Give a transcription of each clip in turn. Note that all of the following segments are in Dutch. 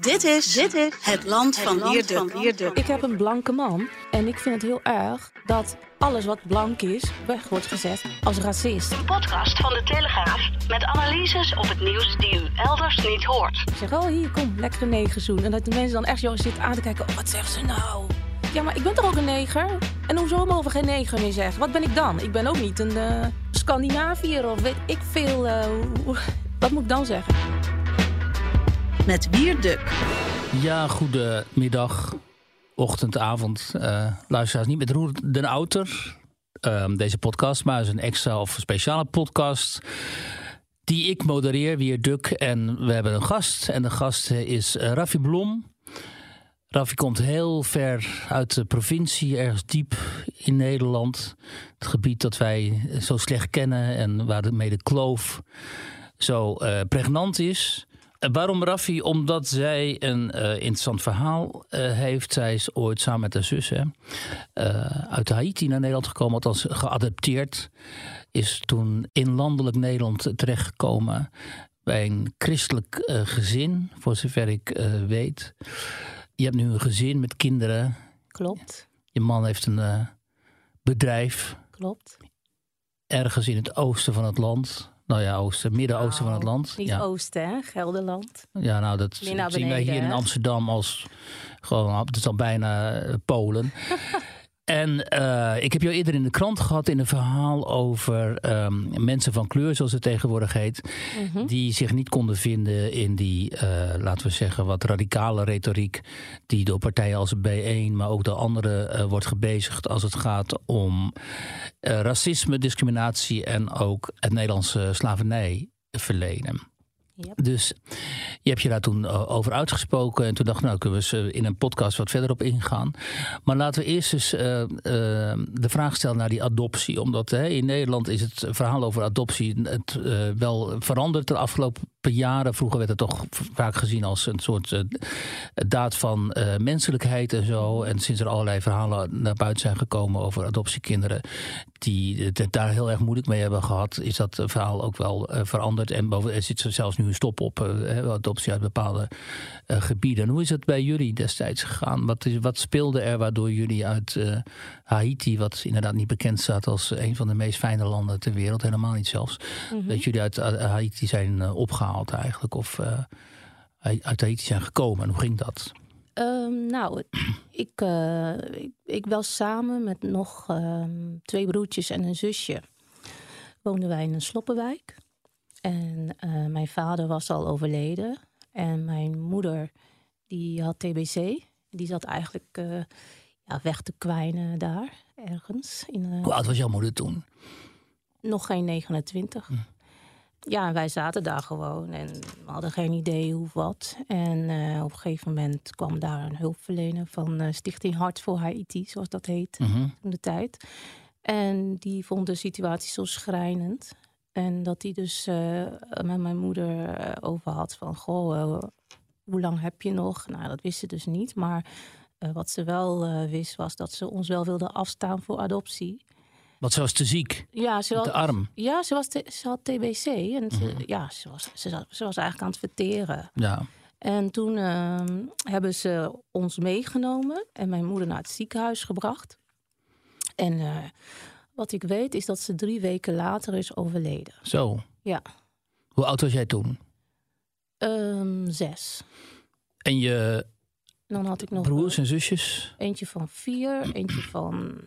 Dit is, dit is het land van Wierduk. Ik heb een blanke man en ik vind het heel erg dat alles wat blank is weg wordt gezet als racist. Een podcast van de Telegraaf met analyses op het nieuws die u elders niet hoort. Ik zeg, oh hier, kom, lekkere negerzoen. En dat de mensen dan echt zo zitten aan te kijken, oh, wat zegt ze nou? Ja, maar ik ben toch ook een neger? En hoezo mogen we geen neger meer zeggen? Wat ben ik dan? Ik ben ook niet een uh, Scandinaviër of weet ik veel. Uh, wat moet ik dan zeggen? Met Wierduk. Ja, goedemiddag, ochtend, avond. Uh, luisteraars, niet met Roer den Outer. deze podcast, maar is een extra of speciale podcast die ik modereer, Wierduk. En we hebben een gast. En de gast is Raffi Blom. Raffi komt heel ver uit de provincie, ergens diep in Nederland. Het gebied dat wij zo slecht kennen en waar de de kloof zo uh, pregnant is. Waarom Raffi? Omdat zij een uh, interessant verhaal uh, heeft. Zij is ooit samen met haar zus uit Haiti naar Nederland gekomen, althans geadopteerd. Is toen in landelijk Nederland terechtgekomen bij een christelijk gezin, voor zover ik weet. Je hebt nu een gezin met kinderen. Klopt. Je man heeft een bedrijf. Klopt. Ergens in het oosten van het land. Nou ja, oosten, midden-oosten van het land. Niet ja. oosten, hè? Gelderland. Ja, nou, dat zien wij hier in? Amsterdam als gewoon, het is al bijna eh, Polen. en eh, ik heb jou eerder in de krant gehad in een verhaal over ehm, mensen van kleur, zoals het tegenwoordig heet, Mhm. die zich niet konden vinden in die, eh, laten we zeggen, wat radicale retoriek die door partijen als B1, maar ook door anderen eh, wordt gebezigd als het gaat om racisme, discriminatie en ook het Nederlandse slavernijverleden. Dus je hebt je daar toen eh, over uitgesproken. En toen dacht ik, nou kunnen we eens eh, in een podcast wat verder op ingaan. Maar laten we eerst eens eh, de vraag stellen naar die adoptie. Omdat hè, in Nederland is het verhaal over adoptie het, wel veranderd de afgelopen jaren. Vroeger werd het toch vaak gezien als een soort daad van menselijkheid en zo. En sinds er allerlei verhalen naar buiten zijn gekomen over adoptiekinderen die het daar heel erg moeilijk mee hebben gehad, is dat verhaal ook wel veranderd. En boven, er zit zelfs nu een stop op eh, adoptie uit bepaalde eh, gebieden. En hoe is het bij jullie destijds gegaan? Wat, is, wat speelde er waardoor jullie uit eh, Haiti, wat inderdaad niet bekend staat als een van de meest fijne landen ter wereld, helemaal niet zelfs, Mhm. dat jullie uit Haiti zijn eh, opgehaald eigenlijk? Of uit Haiti zijn gekomen? En hoe ging dat? Ehm, nou, ik, ik, ik was samen met nog ehm, twee broertjes en een zusje. Woonden wij in een sloppenwijk. En eh, mijn vader was al overleden. En mijn moeder, die had TBC. Die zat eigenlijk eh, ja, weg te kwijnen daar, ergens. In, eh, Hoe oud was jouw moeder toen? nog geen 29. Ja, en wij zaten daar gewoon en we hadden geen idee hoe of wat. En op een gegeven moment kwam daar een hulpverlener van Stichting Hart voor Haiti, zoals dat heet Mhm. toen de tijd. En die vond de situatie zo schrijnend. En dat hij dus eh, met mijn moeder eh, over had van... Goh, eh, hoe lang heb je nog? Nou, dat wist ze dus niet. Maar wat ze wel wist was dat ze ons wel wilde afstaan voor adoptie. Want ze was te ziek, Ja, ze was, de arm. ja, ze, was te- ze had TBC. En ze, Mhm. ja, ze was, ze, ze was eigenlijk aan het verteren. Ja. En toen ehm, hebben ze ons meegenomen en mijn moeder naar het ziekenhuis gebracht. En wat ik weet is dat ze drie weken later is overleden. Zo. Ja, Hoe oud was jij toen? Ehm, zes. En je dan had ik nog broers en zusjes? eentje van vier, eentje van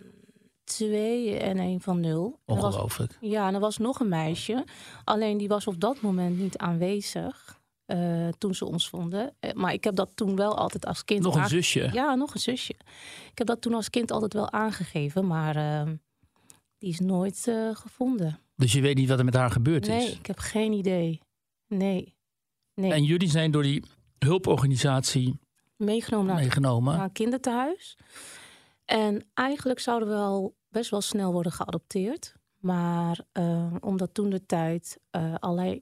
twee en een van nul. En er was- Ongelooflijk. Ja, en er was nog een meisje. Alleen die was op dat moment niet aanwezig eh, toen ze ons vonden. Eh, maar ik heb dat toen wel altijd als kind... Nog een aange- zusje? Ja, nog een zusje. Ik heb dat toen als kind altijd wel aangegeven, maar eh, die is nooit eh, gevonden. Dus je weet niet wat er met haar gebeurd Nee, is? ik heb geen idee. Nee. Nee, En jullie zijn door die hulporganisatie meegenomen naar, meegenomen? naar een kinderthuis. En eigenlijk zouden we al best wel snel worden geadopteerd. Maar eh, omdat toen de tijd eh, allerlei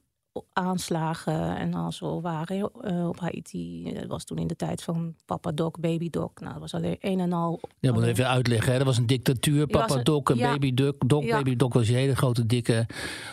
aanslagen en al zo waren uh, op Haiti. Het was toen in de tijd van Papa Doc, Baby Doc. Nou, dat was alleen een en al. Ja, moet even uitleggen. Hè? Dat was een dictatuur. Papa een, Doc en ja. Baby Doc. Doc ja. Baby Doc was die hele grote dikke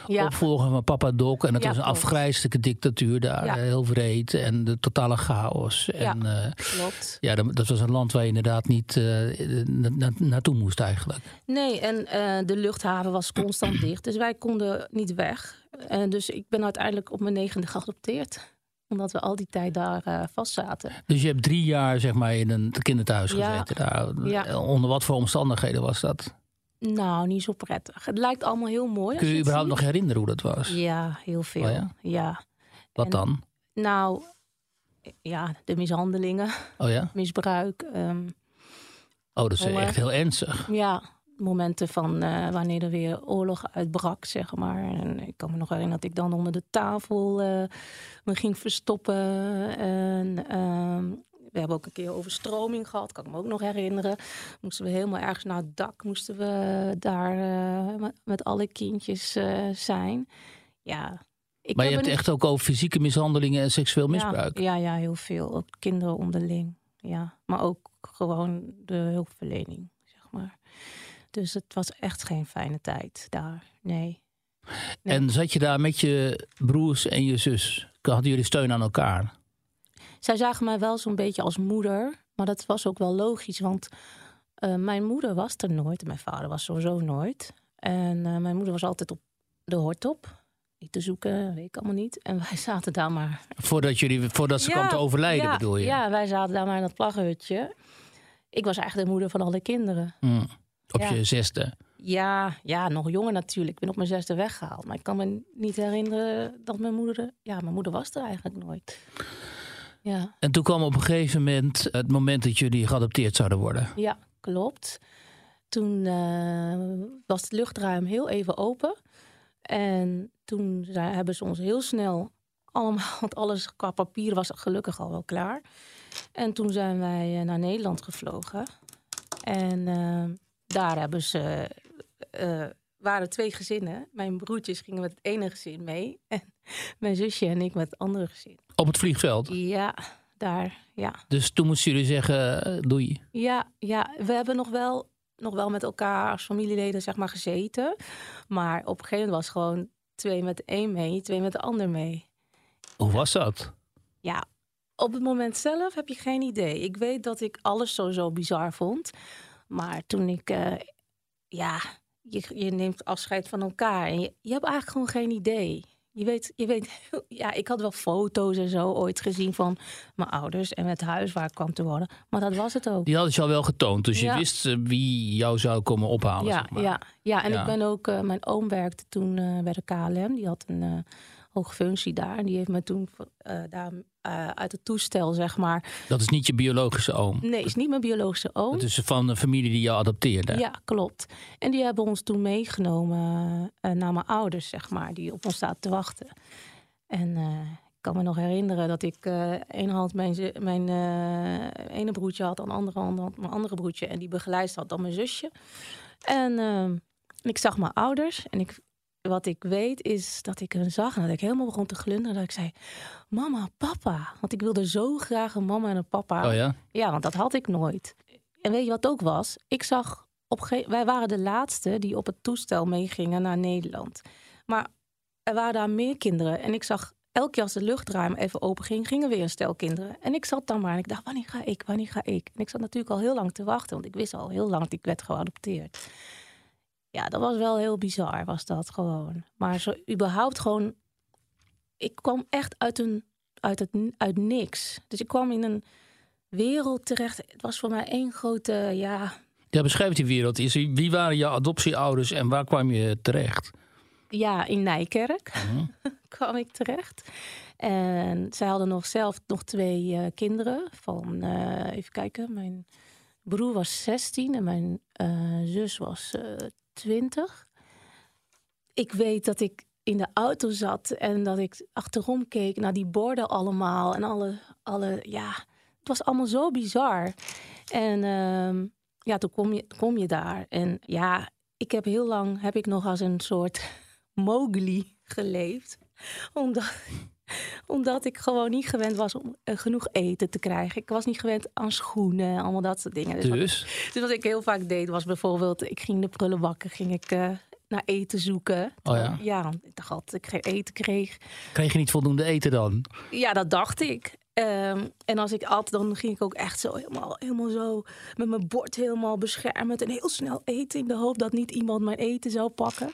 ja. opvolger van Papa Doc. En dat was een afgrijzelijke dictatuur daar. Heel vreed en de totale chaos. En, uh, klopt. Ja, dat, dat, was een land waar je inderdaad niet uh, na, na, naartoe moest eigenlijk. Nee, en de luchthaven was constant dicht. Dus wij konden niet weg. En dus ik ben uiteindelijk op mijn negende geadopteerd omdat we al die tijd daar uh, vast zaten. Dus je hebt drie jaar zeg maar in een kinderthuis gezeten daar. Ja. Onder wat voor omstandigheden was dat? Nou, niet zo prettig. Het lijkt allemaal heel mooi. Kun je je überhaupt nog herinneren hoe dat was? Ja, heel veel. Oh ja? ja? Wat dan? Nou, ja, de mishandelingen. Oh ja? Misbruik. Um, oh, dat is echt heel ernstig. Ja, momenten van uh, wanneer er weer oorlog uitbrak, zeg maar. En ik kan me nog herinneren dat ik dan onder de tafel uh, me ging verstoppen. En uh, we hebben ook een keer overstroming gehad, kan ik me ook nog herinneren. Moesten we helemaal ergens naar het dak, moesten we daar uh, met alle kindjes zijn. Ja. Ik maar je hebt echt ook over fysieke mishandelingen en seksueel misbruik? Ja, ja, heel veel. Ook kinderen onderling. Ja. Maar ook gewoon de hulpverlening. Dus het was echt geen fijne tijd daar. Nee. En zat je daar met je broers en je zus? Hadden jullie steun aan elkaar? Zij zagen mij wel zo'n beetje als moeder. Maar dat was ook wel logisch, want uh, mijn moeder was er nooit. Mijn vader was sowieso nooit. En uh, mijn moeder was altijd op de hortop. Niet te zoeken, weet ik allemaal niet. En wij zaten daar maar. Voordat, jullie, voordat ze ja, kwam te overlijden, ja, bedoel je? Ja, wij zaten daar maar in dat plaggenhutje. Ik was eigenlijk de moeder van alle kinderen. Mm. Op je zesde? Ja, ja, nog jonger natuurlijk. Ik ben op mijn zesde weggehaald. Maar ik kan me niet herinneren dat mijn moeder... Ja, mijn moeder was er eigenlijk nooit. Ja. En toen kwam op een gegeven moment het moment dat jullie geadopteerd zouden worden. Ja, klopt. Toen uh, was het luchtruim heel even open. En toen hebben ze ons heel snel allemaal, want alles qua papier was gelukkig al wel klaar. En toen zijn wij eh, naar Nederland gevlogen. En uh, daar hebben ze, uh, waren twee gezinnen. Mijn broertjes gingen met het ene gezin mee. En mijn zusje en ik met het andere gezin. Op het vliegveld? Ja, daar, ja. Dus toen moesten jullie zeggen, uh, doei? Ja, ja, we hebben nog wel, nog wel met elkaar als familieleden zeg maar gezeten. Maar op een gegeven moment was gewoon twee met de een mee, twee met de ander mee. Hoe was dat? Ja, op het moment zelf heb je geen idee. Ik weet dat ik alles sowieso bizar vond. Maar toen ik, uh, ja, je, je, neemt afscheid van elkaar en je, je hebt eigenlijk gewoon geen idee. Je weet, je weet, ja, ik had wel foto's en zo ooit gezien van mijn ouders en het huis waar ik kwam te wonen. Maar dat was het ook. Die hadden je al wel getoond, dus je wist eh, wie jou zou komen ophalen. Ja, zeg maar. ja, ja. en ik ben ook, uh, mijn oom werkte toen bij de KLM. Die had een hoge functie daar. En die heeft me toen daar uh, uit het toestel, zeg maar. Dat is niet je biologische oom? Nee, is niet mijn biologische oom. Het is van een familie die jou adopteerde? Ja, klopt. En die hebben ons toen meegenomen uh, naar mijn ouders, zeg maar. Die op ons staat te wachten. En ik kan me nog herinneren dat ik een hand mijn, mijn ene broertje had, aan de andere hand mijn andere broertje. En die begeleid had dan mijn zusje. En ik zag mijn ouders en ik wat ik weet is dat ik hen zag en dat ik helemaal begon te glunderen. Dat ik zei, mama, papa. Want ik wilde zo graag een mama en een papa. Oh ja? Ja, want dat had ik nooit. En weet je wat ook was? Ik zag, op wij waren de laatste die op het toestel meegingen naar Nederland. Maar er waren daar meer kinderen. En ik zag elke keer als de luchtruim even open ging, gingen weer een stel kinderen. En ik zat dan maar en ik dacht, wanneer ga ik, wanneer ga ik? En ik zat natuurlijk al heel lang te wachten, want ik wist al heel lang dat ik werd geadopteerd ja, dat was wel heel bizar, was dat gewoon. Maar zo überhaupt gewoon. Ik kwam echt uit, een, uit, het, uit niks. Dus ik kwam in een wereld terecht. Het was voor mij één grote, ja. Ja, beschrijf die wereld. Wie waren jouw adoptieouders en waar kwam je terecht? Ja, in Nijkerk mhm. kwam ik terecht. En zij hadden nog zelf nog twee uh, kinderen. Van, uh, even kijken, mijn broer was 16 en mijn uh, zus was 20. Ik weet dat ik in de auto zat en dat ik achterom keek naar die borden allemaal. En alle, alle ja, het was allemaal zo bizar. En uh, ja, toen kom je, kom je daar. En ja, ik heb heel lang, heb ik nog als een soort Mowgli geleefd. omdat, omdat ik gewoon niet gewend was om eh, genoeg eten te krijgen. Ik was niet gewend aan schoenen, allemaal dat soort dingen. Dus, wat, Dus? dus wat ik heel vaak deed was bijvoorbeeld, ik ging de prullenbakken, ging ik eh, naar eten zoeken. Oh ja. Ja, ik dacht dat ik geen eten kreeg. Kreeg je niet voldoende eten dan? Ja, dat dacht ik. Ehm, en als ik at, dan ging ik ook echt zo helemaal, helemaal zo met mijn bord helemaal beschermend en heel snel eten in de hoop dat niet iemand mijn eten zou pakken.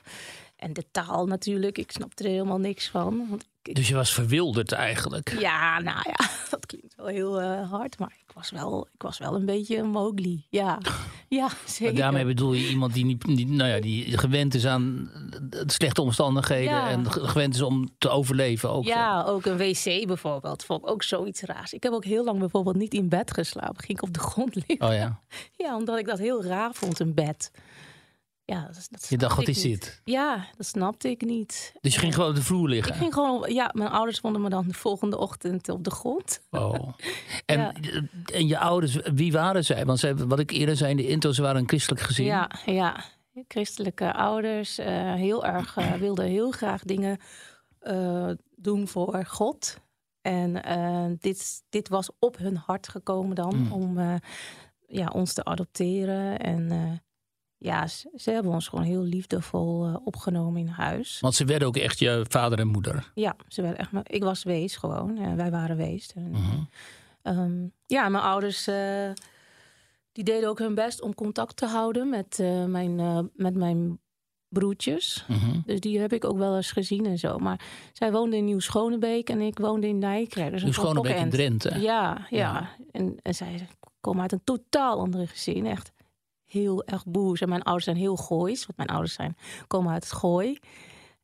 En de taal natuurlijk, ik snapte er helemaal niks van. Want Dus je was verwilderd eigenlijk. ja, nou ja, dat klinkt wel heel eh, hard, maar ik was, wel, ik was wel een beetje een Mowgli. Ja, ja Maar zeker. daarmee bedoel je iemand die, niet, niet, nou ja, die gewend is aan slechte omstandigheden Ja. en ge- gewend is om te overleven ook. Ja, ook een wc bijvoorbeeld. Vond ik ook zoiets raars. Ik heb ook heel lang bijvoorbeeld niet in bed geslapen. Ging ik op de grond liggen. Oh ja, Ja, omdat ik dat heel raar vond, een bed. Ja, dat, dat je dacht niet. dit? Ja, dat snapte ik niet. Dus je ging gewoon op de vloer liggen? Ik ging gewoon, ja, mijn ouders vonden me dan de volgende ochtend op de grond. Oh. En, Ja. en je ouders, wie waren zij? Want zij, wat ik eerder zei in de intro, ze waren een christelijk gezin. Ja, ja. Christelijke ouders, eh, heel erg, eh, wilden heel graag dingen eh, doen voor God. En dit, dit was op hun hart gekomen dan, Mm. om ja, ons te adopteren. En ja, ze, ze hebben ons gewoon heel liefdevol eh, opgenomen in huis. Want ze werden ook echt je vader en moeder. Ja, ze werden echt, ik was wees gewoon. En wij waren wees. En, Mhm. Ehm, ja, mijn ouders eh, die deden ook hun best om contact te houden met, eh, mijn, eh, met mijn broertjes. Mhm. Dus die heb ik ook wel eens gezien en zo. Maar zij woonde in Nieuw-Schonebeek en ik woonde in Nijkerk. Dus Nu een Schonebeek in. Drenthe. Ja, ja. Ja. En, en zij komen uit een totaal andere gezin. Echt heel erg boers. En mijn ouders zijn heel goois. Want mijn ouders zijn, komen uit het gooi.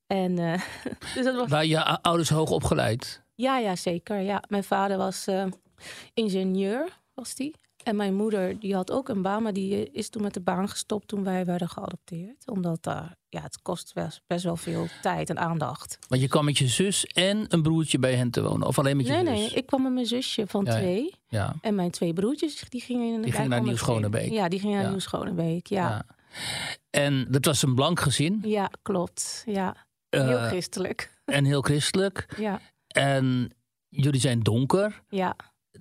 En eh, dus dat was Waren je ouders hoog opgeleid? ja, ja, zeker. Ja. Mijn vader was eh, ingenieur, was die. En mijn moeder, die had ook een baan, maar die eh, is toen met de baan gestopt toen wij werden geadopteerd. Omdat daar, ja, het kost best, best wel veel tijd en aandacht. Want je kwam met je zus en een broertje bij hen te wonen. Of alleen met je Nee, zus? nee, ik kwam met mijn zusje van Ja, twee. Ja. En mijn twee broertjes, die gingen in Die gingen naar Nieuw-Schonebeek. Ja, die gingen naar Ja. Nieuw-Schonebeek, ja. ja. En dat was een blank gezin. Ja, klopt. Ja, heel eh, christelijk. en heel christelijk. Ja, En jullie zijn donker. ja.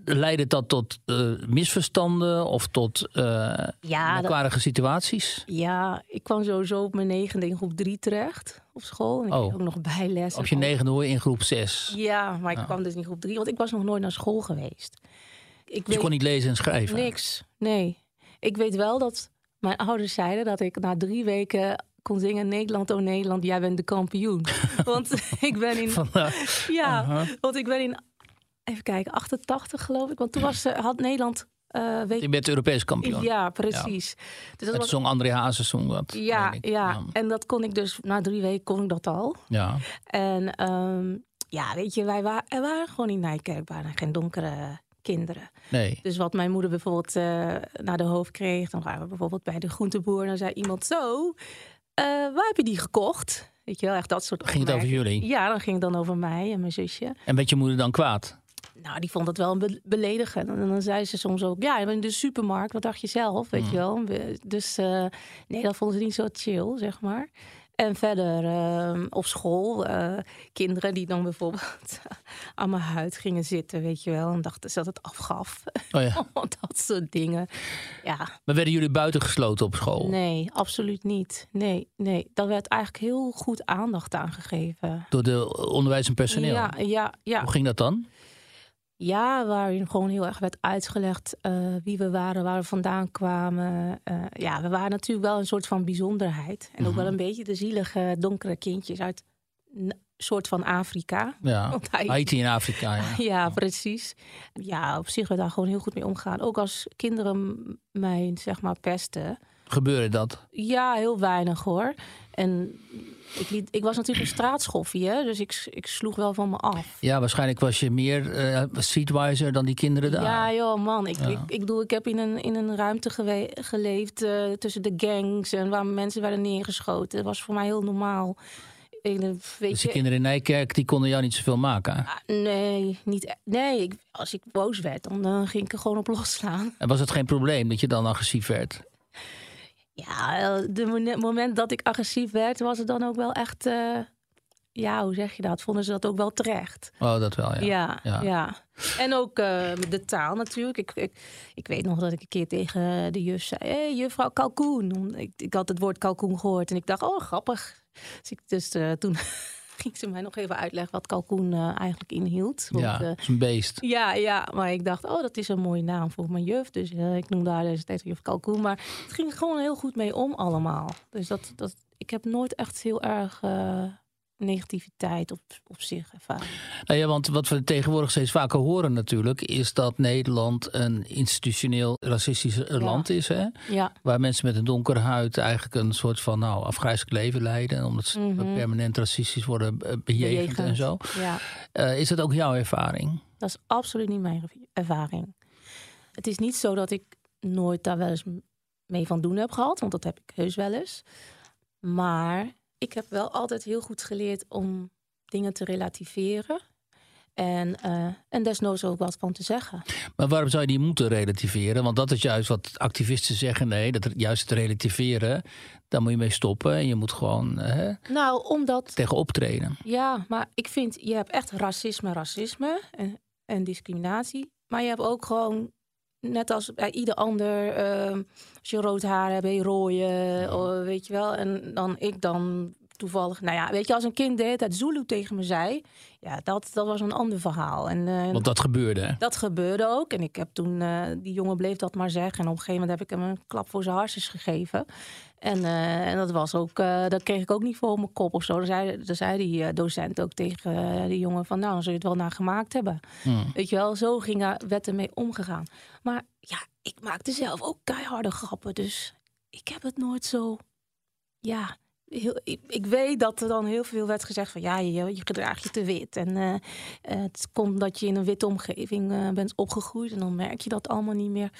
Leidde dat tot eh, misverstanden of tot eh Ja, dat- situaties? ja, ik kwam sowieso op mijn negende in groep drie terecht op school. En ik Oh. ook nog bijles. Op je negende hoor je in groep zes. Ja, maar ik Ja. kwam dus in groep drie, want ik was nog nooit naar school geweest. Ik Dus je kon niet lezen en schrijven. niks. Nee. Ik weet wel dat mijn ouders zeiden dat ik na drie weken kon zingen Nederland, oh Nederland, jij bent de kampioen. want ik ben in, ja, want ik ben in, even kijken, 88 geloof ik. Want toen was, eh, had Nederland, eh weet Je bent Europees kampioen. ja, precies. Dus dat was, zong André Hazes zong dat. ja, ik. ja, en dat kon ik dus, na drie weken kon ik dat al. ja. En ehm, ja, weet je, wij waren, er waren gewoon in Nijkerk waren geen donkere kinderen. Nee. Dus wat mijn moeder bijvoorbeeld eh, naar de hoofd kreeg, dan waren we bijvoorbeeld bij de groenteboer en dan zei iemand zo, waar heb je die gekocht? Weet je wel, echt dat soort Ging het over jullie? Ja, dan ging het dan over mij en mijn zusje. En werd je moeder dan kwaad? Nou, die vond het wel een be- beledigend. En dan zei ze soms ook, ja, in de supermarkt, wat dacht je zelf, weet je wel. We- Dus eh, nee, dat vonden ze niet zo chill, zeg maar. En verder eh, op school, eh, kinderen die dan bijvoorbeeld aan mijn huid gingen zitten, weet je wel. En dachten ze dat het afgaf. Oh ja. dat soort dingen. Ja, Maar werden jullie buitengesloten op school? nee, absoluut niet. Nee, nee. Daar werd eigenlijk heel goed aandacht aan gegeven. Door de onderwijs en personeel? Ja, ja, ja. Hoe ging dat dan? Ja, waarin gewoon heel erg werd uitgelegd eh, wie we waren, waar we vandaan kwamen. Eh, ja, we waren natuurlijk wel een soort van bijzonderheid. En ook Mhm. wel een beetje de zielige, donkere kindjes uit een soort van Afrika. Ja. Want Haiti in Afrika, ja. Ja, precies. Ja, op zich werd daar gewoon heel goed mee omgaan. Ook als kinderen mij, zeg maar, pesten. Gebeurde dat? Ja, heel weinig hoor. En ik, liet, ik was natuurlijk een straatschoffie, hè? dus ik, ik sloeg wel van me af. Ja, waarschijnlijk was je meer streetwiser dan die kinderen daar. Ja, joh, man. Ik, Ja. ik, ik bedoel, ik heb in een, in een ruimte gewe- geleefd eh, tussen de gangs en waar mensen werden neergeschoten. Dat was voor mij heel normaal. Eh, weet dus die je, kinderen in Nijkerk, die konden jou niet zoveel maken. ah, nee, niet, e- nee ik, als ik boos werd, dan ging ik er gewoon op losslaan. En was het geen probleem dat je dan agressief werd? Ja, het moment dat ik agressief werd, was het dan ook wel echt. eh, ja, hoe zeg je dat? Vonden ze dat ook wel terecht? Oh, dat wel, ja. Ja, Ja. ja. En ook eh, de taal natuurlijk. Ik, ik, ik weet nog dat ik een keer tegen de juf zei: Hé, hey, juffrouw kalkoen. Ik, ik had het woord kalkoen gehoord en ik dacht: Oh, grappig. Dus, ik, dus eh, toen ging ze mij nog even uitleggen wat kalkoen eh, eigenlijk inhield. Want, Ja, eh, het is een beest. ja, ja, maar ik dacht, oh, dat is een mooie naam voor mijn juf. Dus eh, ik noemde haar dus steeds juf Kalkoen. Maar het ging gewoon heel goed mee om allemaal. Dus dat, dat, ik heb nooit echt heel erg eh, negativiteit op, op zich ervaren. Nou ja, want wat we tegenwoordig steeds vaker horen natuurlijk... is dat Nederland een institutioneel racistisch Ja. land is. Hè? Ja, Waar mensen met een donkere huid eigenlijk een soort van nou, afgrijzelijk leven leiden. Omdat ze Mhm. permanent racistisch worden eh, bejegend en zo. Ja, Eh, is dat ook jouw ervaring? dat is absoluut niet mijn ervaring. Het is niet zo dat ik nooit daar wel eens mee van doen heb gehad. Want dat heb ik heus wel eens. Maar ik heb wel altijd heel goed geleerd om dingen te relativeren. En, eh, en desnoods ook wat van te zeggen. Maar waarom zou je die moeten relativeren? Want dat is juist wat activisten zeggen. Nee, dat juist het relativeren, daar moet je mee stoppen. En je moet gewoon hè, Nou, omdat, tegen optreden. ja, maar ik vind, je hebt echt racisme, racisme en, en discriminatie. Maar je hebt ook gewoon, net als bij ieder ander, ehm, als je rood haar hebt, ben je rooien, oh, weet je wel. En dan ik dan toevallig, nou ja, weet je, als een kind de hele tijd Zulu tegen me zei, ja, dat, dat was een ander verhaal. En, eh, Want dat gebeurde. hè? Dat gebeurde ook. En ik heb toen, eh, die jongen bleef dat maar zeggen. En op een gegeven moment heb ik hem een klap voor zijn hartjes gegeven. En, eh, en dat was ook, eh, dat kreeg ik ook niet voor mijn kop of zo. Dan zei, dan zei die eh, docent ook tegen die jongen van, nou, dan zul je het wel naar gemaakt hebben. Hmm. Weet je wel, zo ging werd er mee omgegaan. Maar ja, ik maakte zelf ook keiharde grappen. Dus ik heb het nooit zo, ja... Heel, ik, ik weet dat er dan heel veel werd gezegd van ja, je, je gedraagt je te wit. En het komt dat je in een witte omgeving bent opgegroeid en dan merk je dat allemaal niet meer.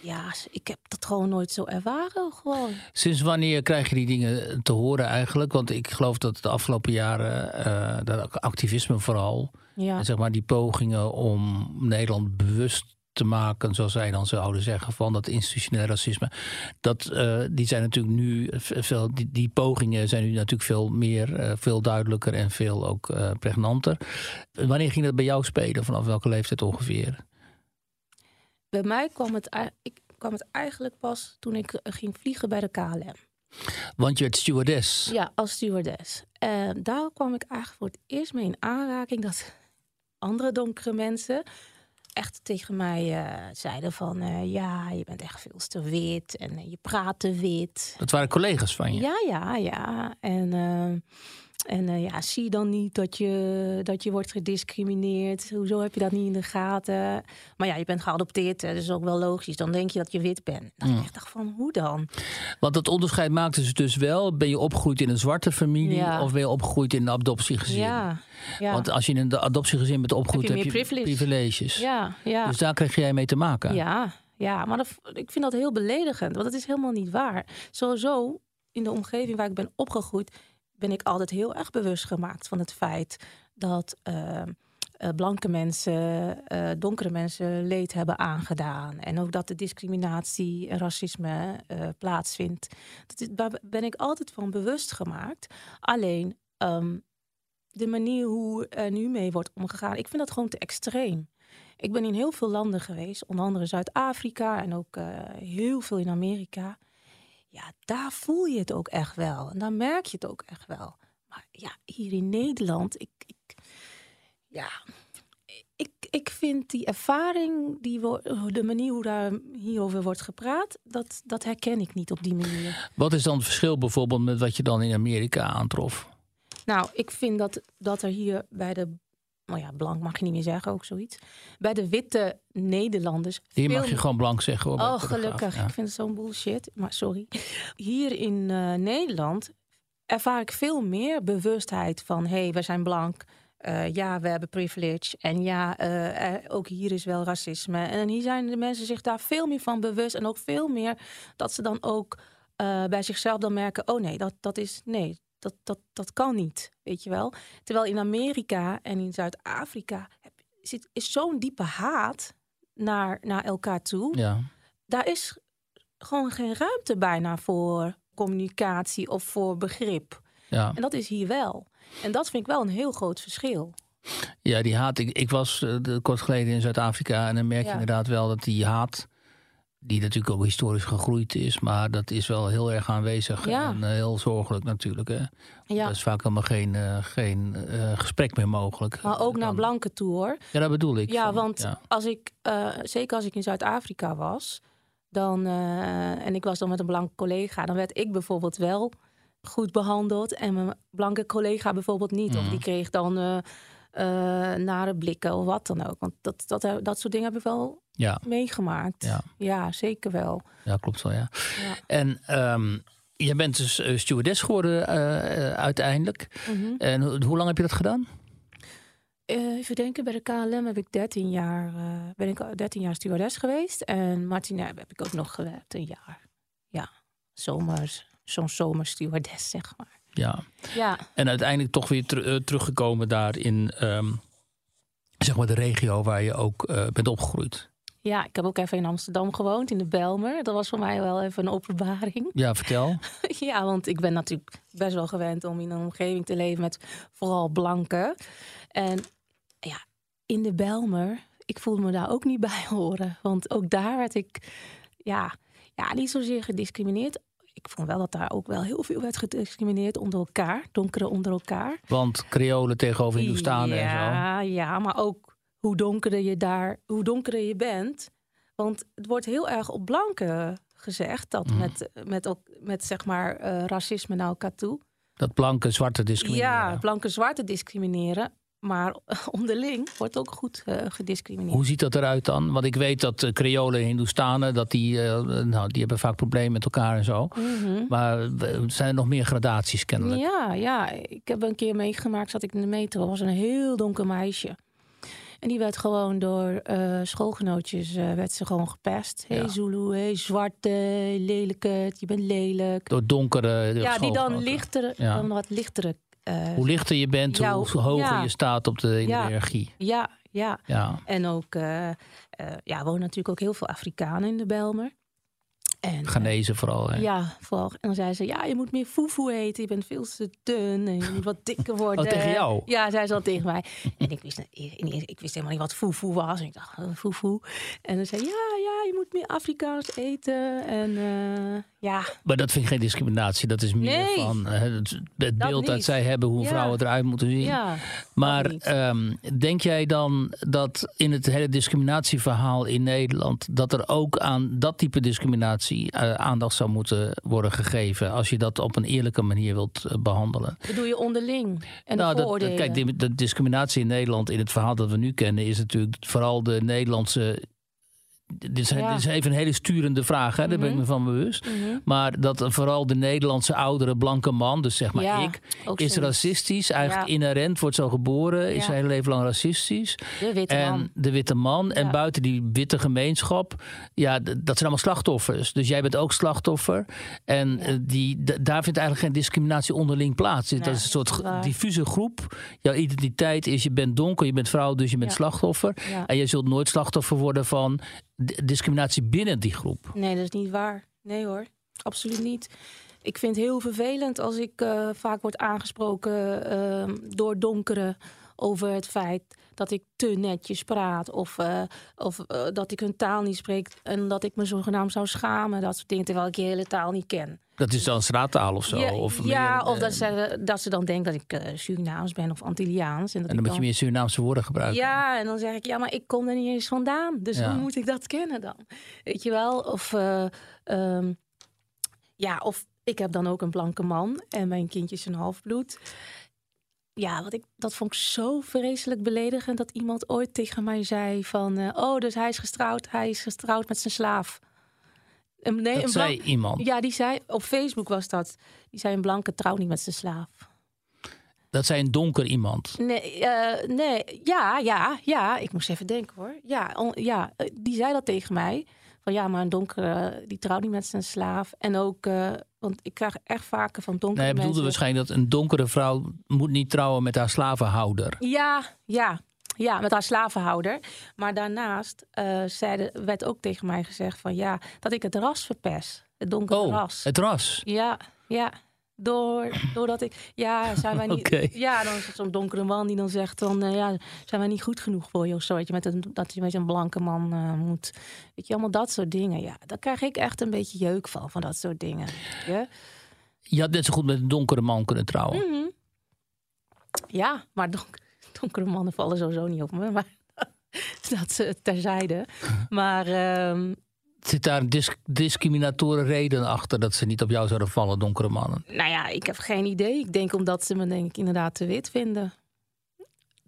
Ja, ik heb dat gewoon nooit zo ervaren. Gewoon. Sinds wanneer krijg je die dingen te horen eigenlijk? Want ik geloof dat de afgelopen jaren, eh dat activisme vooral... Ja. En zeg maar die pogingen om Nederland bewust te maken, zoals zij dan zouden zeggen, van dat institutioneel racisme. Dat, eh, die zijn natuurlijk nu veel, die, die pogingen zijn nu natuurlijk veel meer, eh, veel duidelijker en veel ook eh, pregnanter. Wanneer ging dat bij jou spelen? Vanaf welke leeftijd ongeveer? Bij mij kwam het, ik, kwam het eigenlijk pas toen ik eh, ging vliegen bij de KLM. Want je werd stewardess. Ja, als stewardess. En daar kwam ik eigenlijk voor het eerst mee in aanraking dat andere donkere mensen echt tegen mij eh, zeiden van eh, ja, je bent echt veel te wit en je praat te wit. Dat waren collega's van je. Ja, ja, ja. En, en eh, ja, zie je dan niet dat je, dat je wordt gediscrimineerd? Hoezo heb je dat niet in de gaten? Maar ja, je bent geadopteerd, dus ook wel logisch. Dan denk je dat je wit bent. Dat ik echt dacht van, hoe dan? Want dat onderscheid maakten ze dus wel. Ben je opgegroeid in een zwarte familie Ja. of ben je opgegroeid in een adoptiegezin? Ja, ja. Want als je in een adoptiegezin bent opgegroeid, Heb heb je privilege. privileges. ja, ja. Dus daar kreeg jij mee te maken. Ja, ja, maar dat, ik vind dat heel beledigend, want dat is helemaal niet waar. Sowieso, in de omgeving waar ik ben opgegroeid, ben ik altijd heel erg bewust gemaakt van het feit dat eh, eh, blanke mensen, eh, donkere mensen leed hebben aangedaan. En ook dat de discriminatie en racisme eh, plaatsvindt. Dat daar ben ik altijd van bewust gemaakt. Alleen ehm, de manier hoe er nu mee wordt omgegaan, ik vind dat gewoon te extreem. Ik ben in heel veel landen geweest, onder andere Zuid-Afrika en ook heel veel in Amerika. Ja, daar voel je het ook echt wel. En daar merk je het ook echt wel. Maar ja, hier in Nederland, ik, ik ja, ik, ik vind die ervaring, die wo- de manier hoe daar hierover wordt gepraat, dat, dat herken ik niet op die manier. Wat is dan het verschil bijvoorbeeld met wat je dan in Amerika aantrof? Nou, ik vind dat, dat er hier bij de, nou ja, blank mag je niet meer zeggen, ook zoiets. Bij de witte Nederlanders. Hier mag je gewoon blank zeggen. Hoor, Oh, gelukkig. Ja. Ik vind het zo'n bullshit. Maar sorry. Hier in eh, Nederland ervaar ik veel meer bewustheid van... hé, hey, we zijn blank. Eh, ja, we hebben privilege. En ja, eh, er- ook hier is wel racisme. En hier zijn de mensen zich daar veel meer van bewust. En ook veel meer dat ze dan ook bij zichzelf dan merken... oh nee, dat, dat is... Nee, dat, dat, dat kan niet, weet je wel. Terwijl in Amerika en in Zuid-Afrika... zit, is zo'n diepe haat naar, naar elkaar toe Ja. daar is gewoon geen ruimte bijna voor communicatie of voor begrip. Ja. En dat is hier wel. En dat vind ik wel een heel groot verschil. Ja, die haat. Ik, ik was de- kort geleden in Zuid-Afrika en dan merk je Ja. inderdaad wel dat die haat, die natuurlijk ook historisch gegroeid is, maar dat is wel heel erg aanwezig Ja. en eh, heel zorgelijk natuurlijk. Hè. Ja. Er is vaak helemaal geen, eh, geen eh, gesprek meer mogelijk. Maar ook naar blanken toe hoor. Ja, dat bedoel ik. Ja, Van, want ja. als ik, zeker als ik in Zuid-Afrika was, dan, en ik was dan met een blanke collega, dan werd ik bijvoorbeeld wel goed behandeld en mijn blanke collega bijvoorbeeld niet. Of Mhm. die kreeg dan nare blikken of wat dan ook. Want dat, dat, dat soort dingen heb ik wel Ja, meegemaakt. Ja. ja zeker wel. ja, klopt wel, ja. Ja. En ehm jij bent dus eh, stewardess geworden eh, eh, uiteindelijk. Mhm. En ho- hoe lang heb je dat gedaan? Eh, even denken, bij de KLM heb ik 13 jaar, eh, ben ik al 13 jaar stewardess geweest. En Martina heb ik ook nog gewerkt, een jaar. Ja, zomers, zo'n zomerstewardess, zeg maar. Ja. Ja, En uiteindelijk toch weer ter- eh, teruggekomen daar in ehm, zeg maar de regio waar je ook eh, bent opgegroeid. ja, ik heb ook even in Amsterdam gewoond, in de Belmer. Dat was voor mij wel even een openbaring. Ja, vertel. ja, want ik ben natuurlijk best wel gewend om in een omgeving te leven met vooral blanken. En ja, in de Belmer, ik voelde me daar ook niet bij horen. Want ook daar werd ik, ja, ja niet zozeer gediscrimineerd. Ik vond wel dat daar ook wel heel veel werd gediscrimineerd onder elkaar, donkeren onder elkaar. Want Creolen tegenover Hindoestanen en zo. Ja, ja, maar ook hoe donkerder je daar, hoe donkerder je bent. Want het wordt heel erg op blanken gezegd dat Mhm. met, met, ook- met zeg maar eh, racisme naar elkaar toe. Dat blanke, zwarte discrimineren. Ja, blanke zwarte discrimineren. Maar onderling wordt ook goed eh, gediscrimineerd. Hoe ziet dat eruit dan? Want ik weet dat uh, Creolen en Hindoestanen, dat die, eh, nou, die hebben vaak problemen met elkaar en zo. Mhm. Maar eh, er zijn nog meer gradaties kennelijk. Ja, ja, ik heb een keer meegemaakt, zat ik in de metro, was een heel donker meisje. En die werd gewoon door eh, schoolgenootjes eh, werd ze gewoon gepest. Hé hey Ja. Zulu, hé hey, zwarte, lelijke, je bent lelijk. Door donkere ja, die dan lichtere, Ja. dan wat lichtere. Eh, Hoe lichter je bent, hoe hoger ja. je staat op de, in de Ja. hiërarchie. ja, ja. Ja. En ook, eh eh ja, wonen natuurlijk ook heel veel Afrikanen in de Belmer. En, Genezen vooral. Hè? Ja, vooral. En dan zei ze, ja, je moet meer foefoe eten. Je bent veel te dun en je moet wat dikker worden. Oh, tegen jou? Ja, zei ze al tegen mij. En ik wist, ik wist helemaal niet wat foefoe was. En ik dacht, foefoe. En dan zei ja, ja, je moet meer Afrikaans eten. En uh, ja. Maar dat vind ik geen discriminatie. Dat is meer Nee. van uh, het, het beeld niet. dat zij hebben hoe Ja. vrouwen eruit moeten zien. Ja, Maar ehm, denk jij dan dat in het hele discriminatieverhaal in Nederland... dat er ook aan dat type discriminatie eh, aandacht zou moeten worden gegeven... als je dat op een eerlijke manier wilt eh, behandelen? bedoel je onderling. En nou, de dat, kijk, de, de discriminatie in Nederland in het verhaal dat we nu kennen... is natuurlijk vooral de Nederlandse... Dit is, Ja. dit is even een hele sturende vraag, hè? daar ben ik Mhm. me van bewust. Mhm. Maar dat vooral de Nederlandse oudere blanke man, dus zeg maar Ja, ik, is racistisch. Eigenlijk Ja. inherent, wordt zo geboren, is zijn hele leven lang racistisch. De witte en man. de witte man. En buiten die witte gemeenschap, ja, dat zijn allemaal slachtoffers. Dus jij bent ook slachtoffer. En eh, die, daar vindt eigenlijk geen discriminatie onderling plaats. Nee, dat is een soort waar. diffuse groep. Jouw identiteit is, je bent donker, je bent vrouw, dus je bent slachtoffer. En je zult nooit slachtoffer worden van discriminatie binnen die groep. Nee, dat is niet waar. Nee hoor, absoluut niet. Ik vind het heel vervelend als ik eh, vaak word aangesproken ehm, door donkeren over het feit dat ik te netjes praat of, eh, of eh, dat ik hun taal niet spreek en dat ik me zogenaamd zou schamen. Dat soort dingen, terwijl ik je hele taal niet ken. Dat is dan straattaal of zo. ja, of ja, meer, of eh, dat ze, dat ze dan denken dat ik eh, Surinaams ben of Antilliaans. En, dat En dan moet je meer Surinaamse woorden gebruiken. ja, en dan zeg ik, ja, maar ik kom er niet eens vandaan. Dus Ja. hoe moet ik dat kennen dan? Weet je wel? Of, eh, ehm, ja, of ik heb dan ook een blanke man en mijn kindje is een halfbloed. Ja, wat ik, dat vond ik zo vreselijk beledigend dat iemand ooit tegen mij zei van... eh, oh, dus hij is getrouwd, hij is getrouwd met zijn slaaf. Een, nee, dat een zei iemand. Ja, die zei, op Facebook was dat. Die zei een blanke trouwt niet met zijn slaaf. Dat zei een donker iemand. Nee, eh, nee, ja, ja, ja. Ik moest even denken hoor. Ja, on- ja, eh, die zei dat tegen mij. Van ja, maar een donkere, die trouwt niet met zijn slaaf. En ook, want ik krijg echt vaker van donkere Nee, hij bedoelde waarschijnlijk dat een donkere vrouw moet niet trouwen met haar slavenhouder. Ja, ja, ja, met haar slavenhouder. Maar daarnaast eh, zeiden, werd ook tegen mij gezegd van ja, dat ik het ras verpest. Het donkere Oh, ras. het ras. Ja, ja. Door, doordat ik, ja, zijn wij niet, ja, dan is het zo'n donkere man die dan zegt dan, eh, ja, zijn wij niet goed genoeg voor je of zo, weet je, met een, dat je met een blanke man eh, moet, weet je, allemaal dat soort dingen, ja, daar krijg ik echt een beetje jeuk van, van dat soort dingen, je. Je had net zo goed met een donkere man kunnen trouwen. Mhm. Ja, maar donk- donkere mannen vallen sowieso niet op me, maar dat ze terzijde, maar ehm, Zit daar een dis discriminatoren reden achter dat ze niet op jou zouden vallen, donkere mannen? nou ja, ik heb geen idee, ik denk omdat ze me denk ik inderdaad te wit vinden.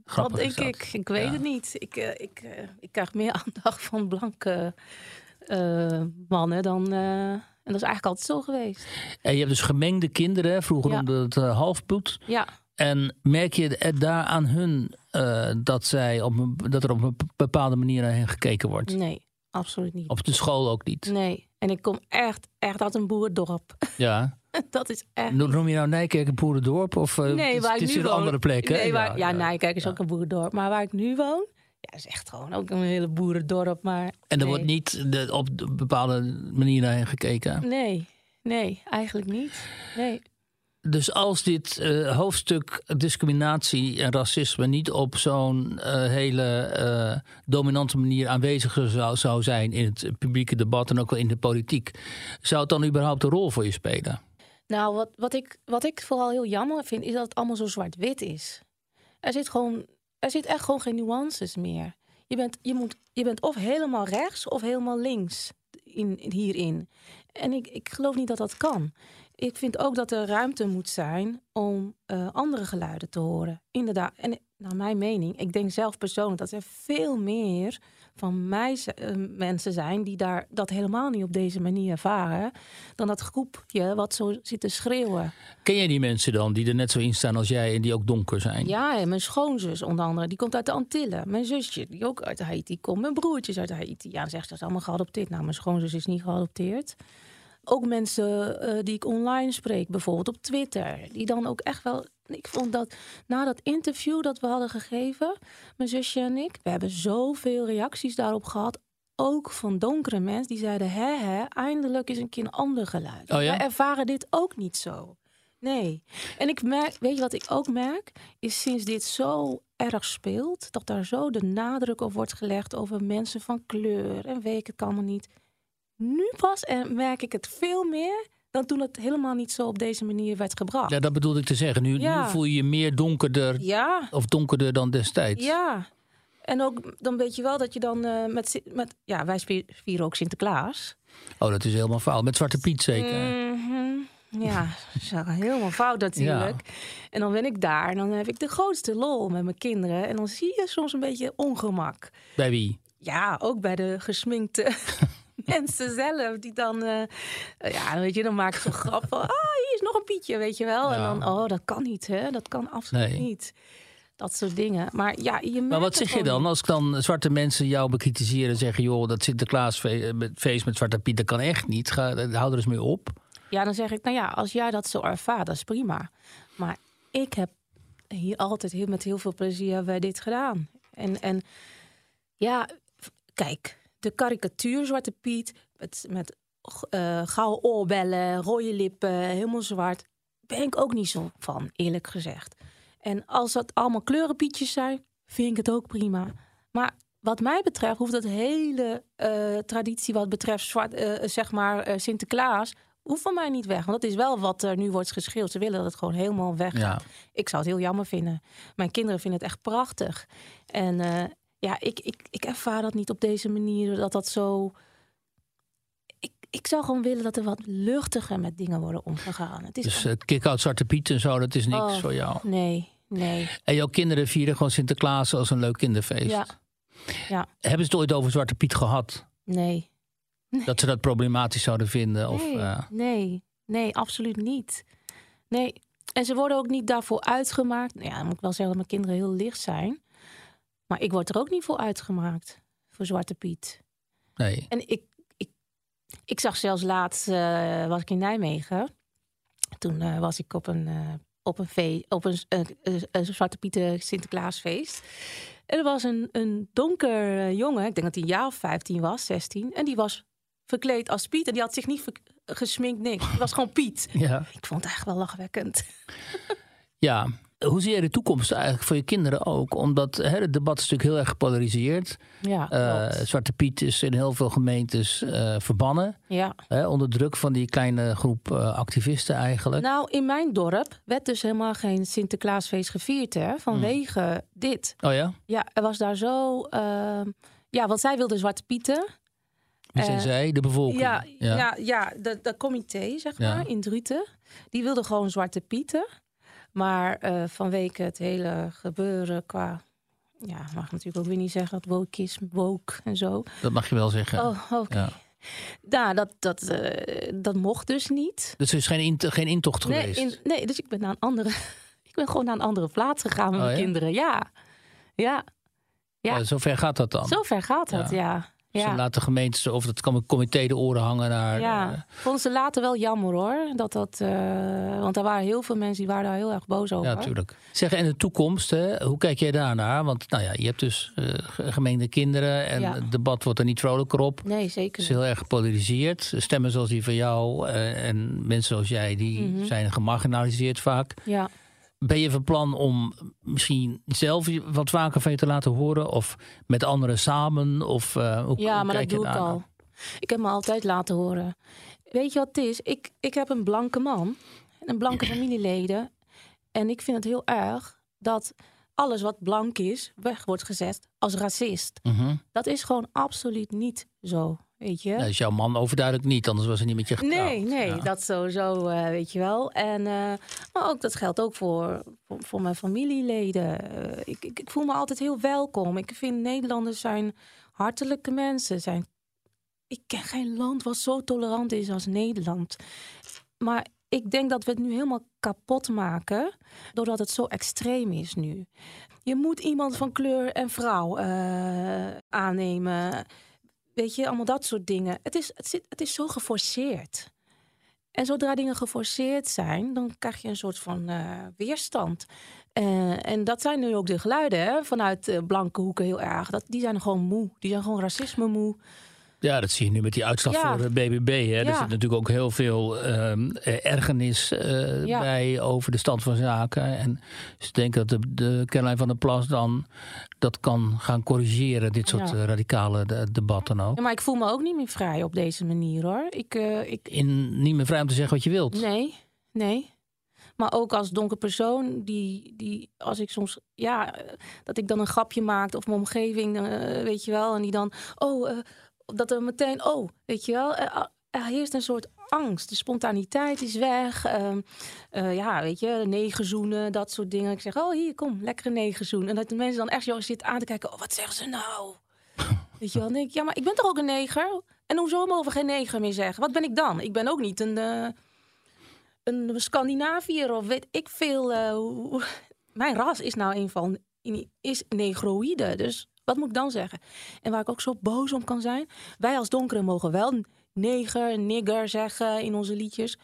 Grappig is denk dat. ik? Ik weet Ja. het niet. Ik, eh, ik, eh, ik krijg meer aandacht van blanke eh, mannen dan. en dat is eigenlijk altijd zo geweest. En je hebt dus gemengde kinderen, vroeger Ja. noemde het halfbloed. Ja, En merk je daar aan hun dat, zij op dat er op een bepaalde manier naar hen gekeken wordt? nee, absoluut niet. Op de school ook niet. Nee. En ik kom echt, echt uit een boerdorp. Ja. dat is echt. Noem je nou Nijkerk een boerendorp? Of eh, Nee, het, waar het ik is een andere plek, hè? Nee, waar, ja, ja. Nijkerk is Ja. ook een boerendorp. Maar waar ik nu woon, ja, is echt gewoon ook een hele boerendorp. Maar En er nee. wordt niet de, op bepaalde manier naar gekeken. Nee, nee, eigenlijk niet. Nee. Dus als dit eh, hoofdstuk discriminatie en racisme niet op zo'n eh, hele eh, dominante manier aanwezig zou, zou zijn in het publieke debat en ook wel in de politiek, zou het dan überhaupt een rol voor je spelen? Nou, wat, wat, ik, wat ik vooral heel jammer vind, is dat het allemaal zo zwart-wit is. Er zit gewoon, er zit echt gewoon geen nuances meer. Je bent, je moet, je bent of helemaal rechts of helemaal links in, hierin. En ik, ik geloof niet dat dat kan. Ik vind ook dat er ruimte moet zijn om eh, andere geluiden te horen. Inderdaad. En naar mijn mening, ik denk zelf persoonlijk dat er veel meer van mij eh, mensen zijn die daar dat helemaal niet op deze manier ervaren. Dan dat groepje wat zo zit te schreeuwen. Ken jij die mensen dan die er net zo in staan als jij en die ook donker zijn? Ja, en mijn schoonzus onder andere, die komt uit de Antillen. Mijn zusje, die ook uit Haiti komt. Mijn broertjes uit Haiti. Ja, dan zegt ze, dat is allemaal geadopteerd. Nou, mijn schoonzus is niet geadopteerd. Ook mensen eh, die ik online spreek, bijvoorbeeld op Twitter. Die dan ook echt wel... Ik vond dat na dat interview dat we hadden gegeven, mijn zusje en ik... We hebben zoveel reacties daarop gehad. Ook van donkere mensen die zeiden... Hè, hè, eindelijk is een keer een ander geluid. Oh ja? Wij ervaren dit ook niet zo. Nee. En ik merk, weet je wat ik ook merk? Is sinds dit zo erg speelt, dat daar zo de nadruk op wordt gelegd over mensen van kleur en weet ik het allemaal niet. Nu pas en merk ik het veel meer dan toen het helemaal niet zo op deze manier werd gebracht. Ja, dat bedoelde ik te zeggen. Nu, Ja. nu voel je je meer donkerder Ja, of donkerder dan destijds. ja. En ook dan weet je wel dat je dan eh, met, met ja, wij vieren ook Sinterklaas. Oh, dat is helemaal fout. Met Zwarte Piet zeker. Mhm. Ja, dat is helemaal fout natuurlijk. En dan ben ik daar en dan heb ik de grootste lol met mijn kinderen. En dan zie je soms een beetje ongemak. Bij wie? Ja, ook bij de gesminkte mensen zelf. Die dan, eh, ja, weet je, dan maak ik zo'n grap van... Ah, hier is nog een Pietje, weet je wel. En dan, oh, dat kan niet, hè. Dat kan absoluut Nee. niet. Dat soort dingen. Maar ja, je Maar wat zeg je dan als dan zwarte mensen jou bekritiseren en zeggen: joh, dat Sinterklaasfeest met Zwarte Piet, dat kan echt niet. Ga, hou er eens mee op. Ja, dan zeg ik, nou ja, als jij dat zo ervaart, dat is prima. Maar ik heb hier altijd heel, met heel veel plezier hebben wij dit gedaan. En, en ja, kijk, de karikatuur Zwarte Piet met, met eh gouden oorbellen, rode lippen, helemaal zwart, ben ik ook niet zo van, eerlijk gezegd. En als dat allemaal kleurenpietjes zijn, vind ik het ook prima. Maar wat mij betreft hoeft dat hele eh, traditie wat betreft zwart, eh, zeg maar Sinterklaas hoeft van mij niet weg. Want dat is wel wat er nu wordt geschreeuwd. Ze willen dat het gewoon helemaal weg Ja. Ik zou het heel jammer vinden. Mijn kinderen vinden het echt prachtig. En eh, ja, ik, ik, ik ervaar dat niet op deze manier, dat dat zo... Ik, ik zou gewoon willen dat er wat luchtiger met dingen worden omgegaan. Het is Dus het kick-out Zwarte Piet en zo, dat is niks Oh. voor jou. Nee, nee. En jouw kinderen vieren gewoon Sinterklaas als een leuk kinderfeest. Ja, ja, Hebben ze het ooit over Zwarte Piet gehad? nee. Dat ze dat problematisch zouden vinden? Of, Nee, eh, nee, nee, absoluut niet. Nee, en ze worden ook niet daarvoor uitgemaakt. Nou Ja, dan moet ik wel zeggen dat mijn kinderen heel licht zijn. Maar ik word er ook niet voor uitgemaakt, voor Zwarte Piet. nee. En ik, ik, ik zag zelfs laatst, eh, was ik in Nijmegen. Toen eh, was ik op een, eh, op een, fe- op een, Zwarte Pieten Sinterklaasfeest. En er was een, een donker jongen, ik denk dat hij een jaar of 15 was, 16. En die was verkleed als Piet. En die had zich niet gesminkt, niks. Het was gewoon Piet. Ja. Ik vond het eigenlijk wel lachwekkend. ja. Hoe zie je de toekomst eigenlijk voor je kinderen ook? Omdat hè, het debat is natuurlijk heel erg gepolariseerd. Ja, Eh. Zwarte Piet is in heel veel gemeentes eh, verbannen. ja. Hè, onder druk van die kleine groep eh, activisten eigenlijk. Nou, in mijn dorp werd dus helemaal geen Sinterklaasfeest gevierd, hè? Vanwege dit. Oh ja? Ja, er was daar zo... ehm, ja, want zij wilden Zwarte Pieten. Wie zijn zij? De bevolking? Ja, ja. ja, dat, dat comité, zeg maar, in Druten. Die wilde gewoon Zwarte Pieten. Maar eh, vanwege het hele gebeuren qua... Ja, mag natuurlijk ook weer niet zeggen dat woke is, woke en zo. Dat mag je wel zeggen. Oh, oké. Ja. Nou, dat, dat, eh, dat mocht dus niet. Dus er is geen, geen intocht Nee, geweest? in- nee, dus ik ben naar een andere... ik ben gewoon naar een andere plaats gegaan met Oh, mijn ja? kinderen. Ja, ja. ja. Zover gaat dat dan? Zo ver gaat het, Ja. ja. Ze Ja. laten gemeentes of het kan een comité de oren hangen naar. Ja, eh, vonden ze later wel jammer hoor. Dat dat, eh, want er waren heel veel mensen die waren daar heel erg boos over. ja, natuurlijk. Zeg, en de toekomst, hè, hoe kijk jij daarnaar? Want nou ja, je hebt dus gemeende kinderen en Ja. het debat wordt er niet vrolijker op. Nee, Het zeker is niet. heel erg gepolariseerd. Stemmen zoals die van jou en mensen zoals jij, die Mhm. zijn gemarginaliseerd vaak. Ja. Ben je van plan om misschien zelf wat vaker van je te laten horen? Of met anderen samen? Of, eh, hoe, ja, hoe maar dat doe ik al. Ik heb me altijd laten horen. Weet je wat het is? Ik, ik heb een blanke man en een blanke familieleden. En ik vind het heel erg dat alles wat blank is, weg wordt gezet als racist. Mhm. Dat is gewoon absoluut niet zo, weet je? Is jouw man overduidelijk niet, anders was hij niet met je getrouwd. Nee, nee, Ja. dat sowieso, eh, weet je wel. En, eh, maar ook dat geldt ook voor, voor, voor mijn familieleden. Eh, ik, ik, ik voel me altijd heel welkom. Ik vind Nederlanders zijn hartelijke mensen. Zijn, ik ken geen land wat zo tolerant is als Nederland. Maar ik denk dat we het nu helemaal kapot maken, doordat het zo extreem is nu. Je moet iemand van kleur en vrouw aannemen. Weet je, allemaal dat soort dingen. Het is, het, zit, het is zo geforceerd. En zodra dingen geforceerd zijn, dan krijg je een soort van eh, weerstand. Eh, en dat zijn nu ook de geluiden hè, vanuit eh, blanke hoeken heel erg. Dat, die zijn gewoon moe. Die zijn gewoon racisme moe. Ja, dat zie je nu met die uitslag Ja. voor de BBB. Hè. Er zit natuurlijk ook heel veel eh, ergernis eh, Ja. bij over de stand van zaken. En ze denken dat de, de Caroline van der Plas dan dat kan gaan corrigeren. Dit soort eh, radicale de- debatten ook. Ja, maar ik voel me ook niet meer vrij op deze manier hoor. Ik, eh, ik, In, niet meer vrij om te zeggen wat je wilt. Nee, nee. Maar ook als donker persoon, die, die als ik soms, ja, eh, dat ik dan een grapje maak of mijn omgeving, eh, weet je wel, en die dan, oh, eh, dat er meteen, oh, weet je wel, er heerst een soort angst. De spontaniteit is weg. Ehm, eh, ja, weet je, negerzoenen, dat soort dingen. Ik zeg, oh, hier, kom, lekkere negerzoen. En dat de mensen dan echt zo zitten aan te kijken, oh, wat zeggen ze nou? Weet je wel, dan denk ik, ja, maar ik ben toch ook een neger? En hoezo mogen we geen neger meer zeggen? Wat ben ik dan? Ik ben ook niet een, eh, een Scandinaviër of weet ik veel. eh, mijn ras is nou een van, is negroïde. Dus wat moet ik dan zeggen? En waar ik ook zo boos om kan zijn. Wij als donkeren mogen wel neger, nigger zeggen in onze liedjes.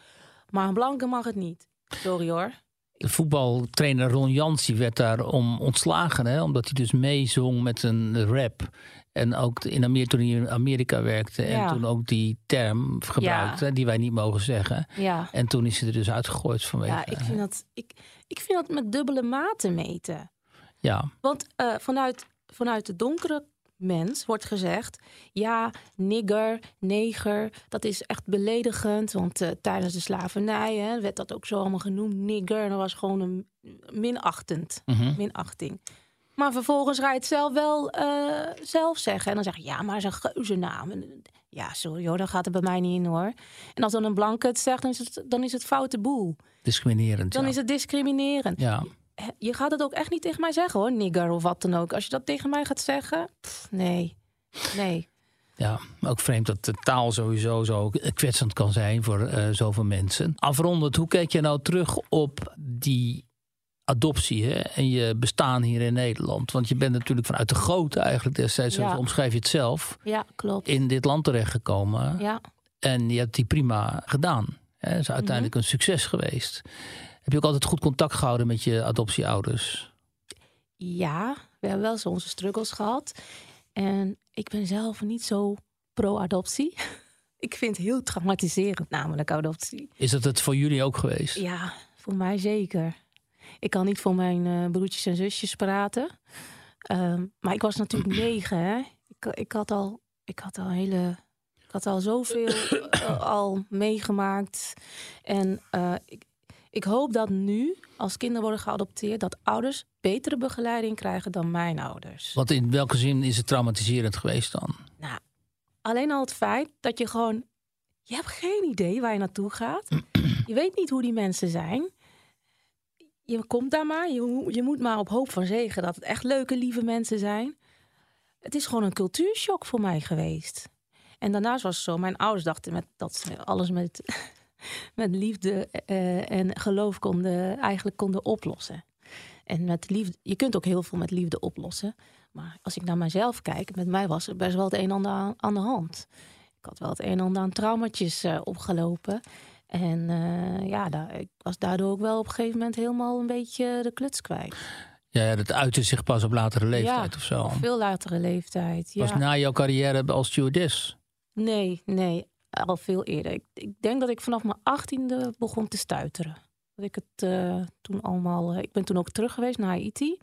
Maar een blanke mag het niet. Sorry hoor. De voetbaltrainer Ron Jans die werd daarom ontslagen. Hè, omdat hij dus meezong met een rap. En ook in Amerika, toen hij in Amerika werkte. En Ja. toen ook die term gebruikte die wij niet mogen zeggen. Ja. En toen is hij er dus uitgegooid vanwege. Ja, ik vind dat, ik, ik vind dat met dubbele maten meten. Ja, Want eh, vanuit, vanuit de donkere mens wordt gezegd... ja, nigger, neger, dat is echt beledigend. Want eh, tijdens de slavernij hè, werd dat ook zo allemaal genoemd, nigger. En dat was gewoon een minachtend, Mhm. minachting. Maar vervolgens ga je het zelf wel eh, zelf zeggen. En dan zeg je, ja, maar het is een geuzennaam. En, Ja, sorry hoor, dat gaat er bij mij niet in hoor. En als dan een blanke het zegt, dan is het, dan is het foute boel. discriminerend. Dan ja. is het discriminerend Ja, je gaat het ook echt niet tegen mij zeggen hoor, nigger of wat dan ook. Als je dat tegen mij gaat zeggen, pff, nee, nee. ja, ook vreemd dat de taal sowieso zo kwetsend kan zijn voor eh, zoveel mensen. Afrondend, hoe kijk je nou terug op die adoptie hè, en je bestaan hier in Nederland? Want je bent natuurlijk vanuit de grote eigenlijk destijds, Ja. zo omschrijf je het zelf, Ja, klopt. in dit land terechtgekomen. Ja, En je hebt die prima gedaan. Het is uiteindelijk Mhm. een succes geweest. Heb je ook altijd goed contact gehouden met je adoptieouders? ja, we hebben wel zo onze struggles gehad. En ik ben zelf niet zo pro-adoptie. Ik vind het heel traumatiserend, namelijk adoptie. Is dat het voor jullie ook geweest? Ja, voor mij zeker. Ik kan niet voor mijn eh, broertjes en zusjes praten. Ehm, maar ik was natuurlijk negen, hè. Ik, ik, had al, ik had al hele... Ik had al zoveel eh, al meegemaakt. En eh, ik, ik hoop dat nu, als kinderen worden geadopteerd... dat ouders betere begeleiding krijgen dan mijn ouders. Want in welke zin is het traumatiserend geweest dan? Nou, alleen al het feit dat je gewoon... Je hebt geen idee waar je naartoe gaat. Je weet niet hoe die mensen zijn. Je komt daar maar. Je, je moet maar op hoop van zegen dat het echt leuke, lieve mensen zijn. Het is gewoon een cultuurshock voor mij geweest. En daarnaast was het zo, mijn ouders dachten met, dat ze alles met, met liefde eh, en geloof konden, eigenlijk konden oplossen. En met liefde, je kunt ook heel veel met liefde oplossen. Maar als ik naar mezelf kijk, met mij was er best wel het een en ander aan, aan de hand. Ik had wel het een en ander aan traumatjes uh, opgelopen. En uh, ja, daar, ik was daardoor ook wel op een gegeven moment helemaal een beetje de kluts kwijt. Ja, dat uitte zich pas op latere leeftijd ja, of zo. Op veel latere leeftijd. Ja. Was na jouw carrière als stewardess? Nee, nee, al veel eerder. Ik, ik denk dat ik vanaf mijn achttiende begon te stuiteren. Dat ik het uh, toen allemaal. Uh, ik ben toen ook terug geweest naar Haiti.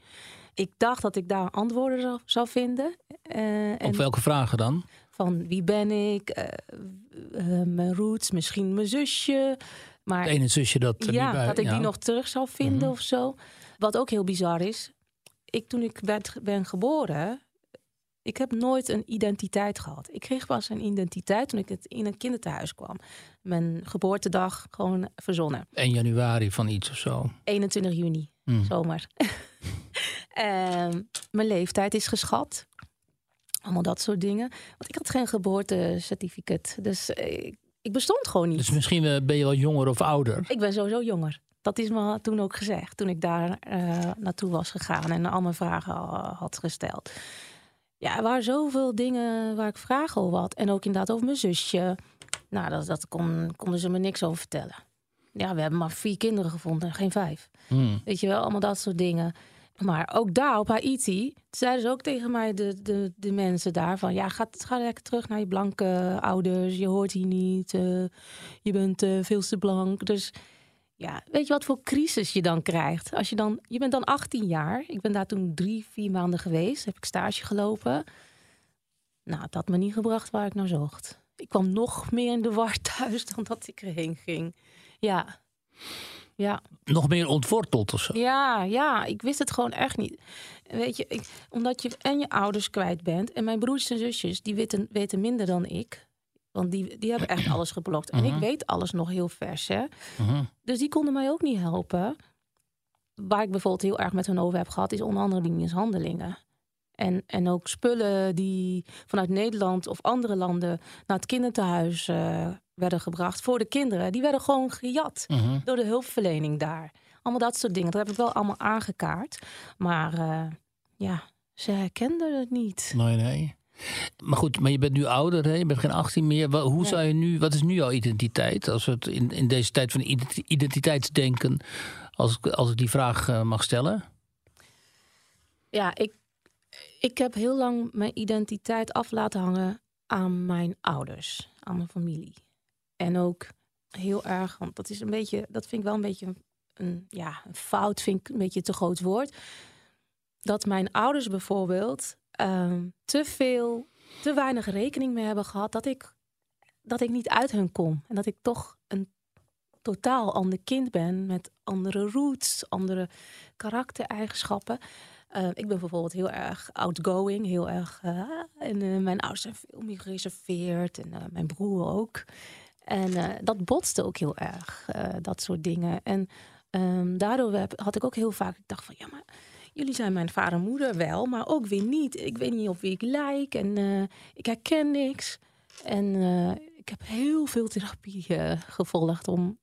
Ik dacht dat ik daar antwoorden zou, zou vinden. Uh, op en welke vragen dan? Van wie ben ik? mijn roots, misschien mijn zusje. Maar het ene zusje dat. ja, bij, dat ik ja. die nog terug zou vinden mm -hmm. of zo. Wat ook heel bizar is. Ik, toen ik ben, ben geboren, ik heb nooit een identiteit gehad. Ik kreeg pas een identiteit toen ik het in een kinderthuis kwam. Mijn geboortedag gewoon verzonnen. 1 januari van iets of zo. 21 juni, mm. zomer. um, mijn leeftijd is geschat. Allemaal dat soort dingen. Want ik had geen geboortecertificaat. Dus ik, ik bestond gewoon niet. Dus misschien ben je wel jonger of ouder? Ik ben sowieso jonger. Dat is me toen ook gezegd. Toen ik daar uh, naartoe was gegaan en al mijn vragen had gesteld. Ja, er waren zoveel dingen waar ik vragen over had. En ook inderdaad over mijn zusje. Nou, dat, dat kon, konden ze me niks over vertellen. Ja, we hebben maar vier kinderen gevonden, geen vijf. Hmm. Weet je wel, allemaal dat soort dingen. Maar ook daar op Haiti zeiden ze ook tegen mij, de, de, de mensen daar, van ja, ga, ga lekker terug naar je blanke ouders. Je hoort hier niet. Uh, je bent uh, veel te blank. Dus ja, weet je wat voor crisis je dan krijgt? Als je dan, je bent dan 18 jaar. Ik ben daar toen drie, vier maanden geweest. Heb ik stage gelopen. Nou, dat had me niet gebracht waar ik naar zocht. Ik kwam nog meer in de war thuis dan dat ik erheen ging. Ja. Ja. Nog meer ontworteld of zo? Ja, ja, ik wist het gewoon echt niet. Weet je, ik, omdat je en je ouders kwijt bent. En mijn broers en zusjes, die weten, weten minder dan ik. Want die, die hebben echt alles geblokt. En Mhm. ik weet alles nog heel vers, hè. Mhm. Dus die konden mij ook niet helpen. Waar ik bijvoorbeeld heel erg met hun over heb gehad, is onder andere die mishandelingen. En, en ook spullen die vanuit Nederland of andere landen naar het kinderthuis uh, werden gebracht voor de kinderen. Die werden gewoon gejat Mhm. door de hulpverlening daar. Allemaal dat soort dingen. Dat heb ik wel allemaal aangekaart. Maar uh, ja, ze herkenden het niet. Nee, nee. Maar goed, maar je bent nu ouder, hè? je bent geen 18 meer. Hoe zou je nu, wat is nu jouw identiteit? Als we het in, in deze tijd van identi- identiteitsdenken, als ik, als ik die vraag eh, mag stellen. Ja, ik, ik heb heel lang mijn identiteit af laten hangen aan mijn ouders, aan mijn familie. En ook heel erg, want dat is een beetje, dat vind ik wel een beetje een, een, ja, een fout, vind ik een beetje te groot woord. Dat mijn ouders bijvoorbeeld ehm, te veel, te weinig rekening mee hebben gehad dat ik, dat ik niet uit hun kom. En dat ik toch een totaal ander kind ben met andere roots, andere karaktereigenschappen. Uh, ik ben bijvoorbeeld heel erg outgoing, heel erg. Uh, en uh, mijn ouders zijn veel meer gereserveerd en uh, mijn broer ook. En dat botste ook heel erg, dat soort dingen. En um, daardoor had ik ook heel vaak gedacht van ja, maar jullie zijn mijn vader en moeder wel, maar ook weer niet. Ik weet niet op wie ik lijk en uh, ik herken niks. En uh, ik heb heel veel therapie uh, gevolgd om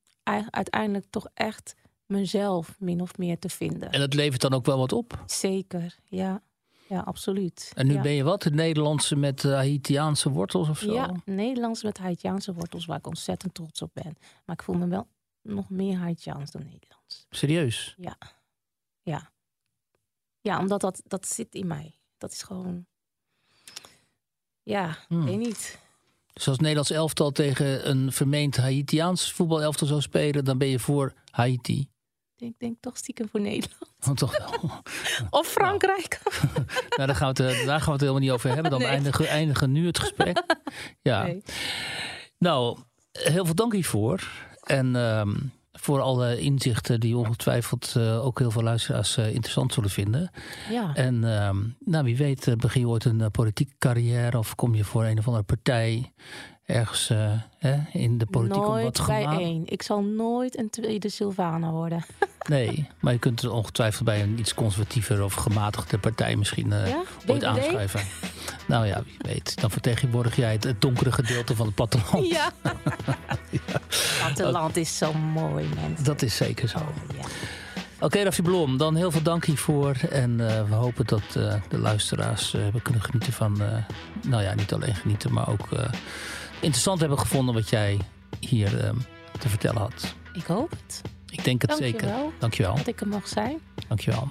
uiteindelijk toch echt mezelf min of meer te vinden. En dat levert dan ook wel wat op? Zeker, ja. Ja, absoluut. En nu ja. ben je wat? Het Nederlandse met Haitiaanse wortels of zo? Ja, Nederlands met Haitiaanse wortels, waar ik ontzettend trots op ben. Maar ik voel me wel nog meer Haitiaans dan Nederlands. Serieus? Ja. Ja. Ja, omdat dat, dat zit in mij. Dat is gewoon... Ja, Hmm. weet niet. Dus als Nederlands elftal tegen een vermeend Haitiaans voetbalelftal zou spelen, dan ben je voor Haiti. Ik denk toch stiekem voor Nederland. Want toch wel. Of Frankrijk. nou, daar, gaan we het, daar gaan we het helemaal niet over hebben. Dan Nee. eindigen, eindigen nu het gesprek. Ja. Nee. Nou, heel veel dank hiervoor. En ehm, voor alle inzichten die ongetwijfeld eh, ook heel veel luisteraars eh, interessant zullen vinden. Ja. En ehm, nou, wie weet eh, begin je ooit een politieke carrière of kom je voor een of andere partij ergens eh, hè, in de politiek om wat nooit bij één. Ik zal nooit een tweede Sylvana worden. Nee, maar je kunt er ongetwijfeld bij een iets conservatiever of gematigde partij misschien eh, Ja? ooit aanschrijven. Nou ja, wie weet. Dan vertegenwoordig jij het, het donkere gedeelte van het platteland. Ja. Platteland is zo mooi, mensen. Dat is zeker zo. Oh, ja. Oké, Raffi Blom, dan heel veel dank hiervoor. En eh, we hopen dat de luisteraars hebben kunnen genieten van... nou ja, niet alleen genieten, maar ook interessant hebben gevonden... wat jij hier eh, te vertellen had. Ik hoop het. Ik denk het zeker. Dankjewel Dankjewel. dat ik er mag zijn. Dankjewel.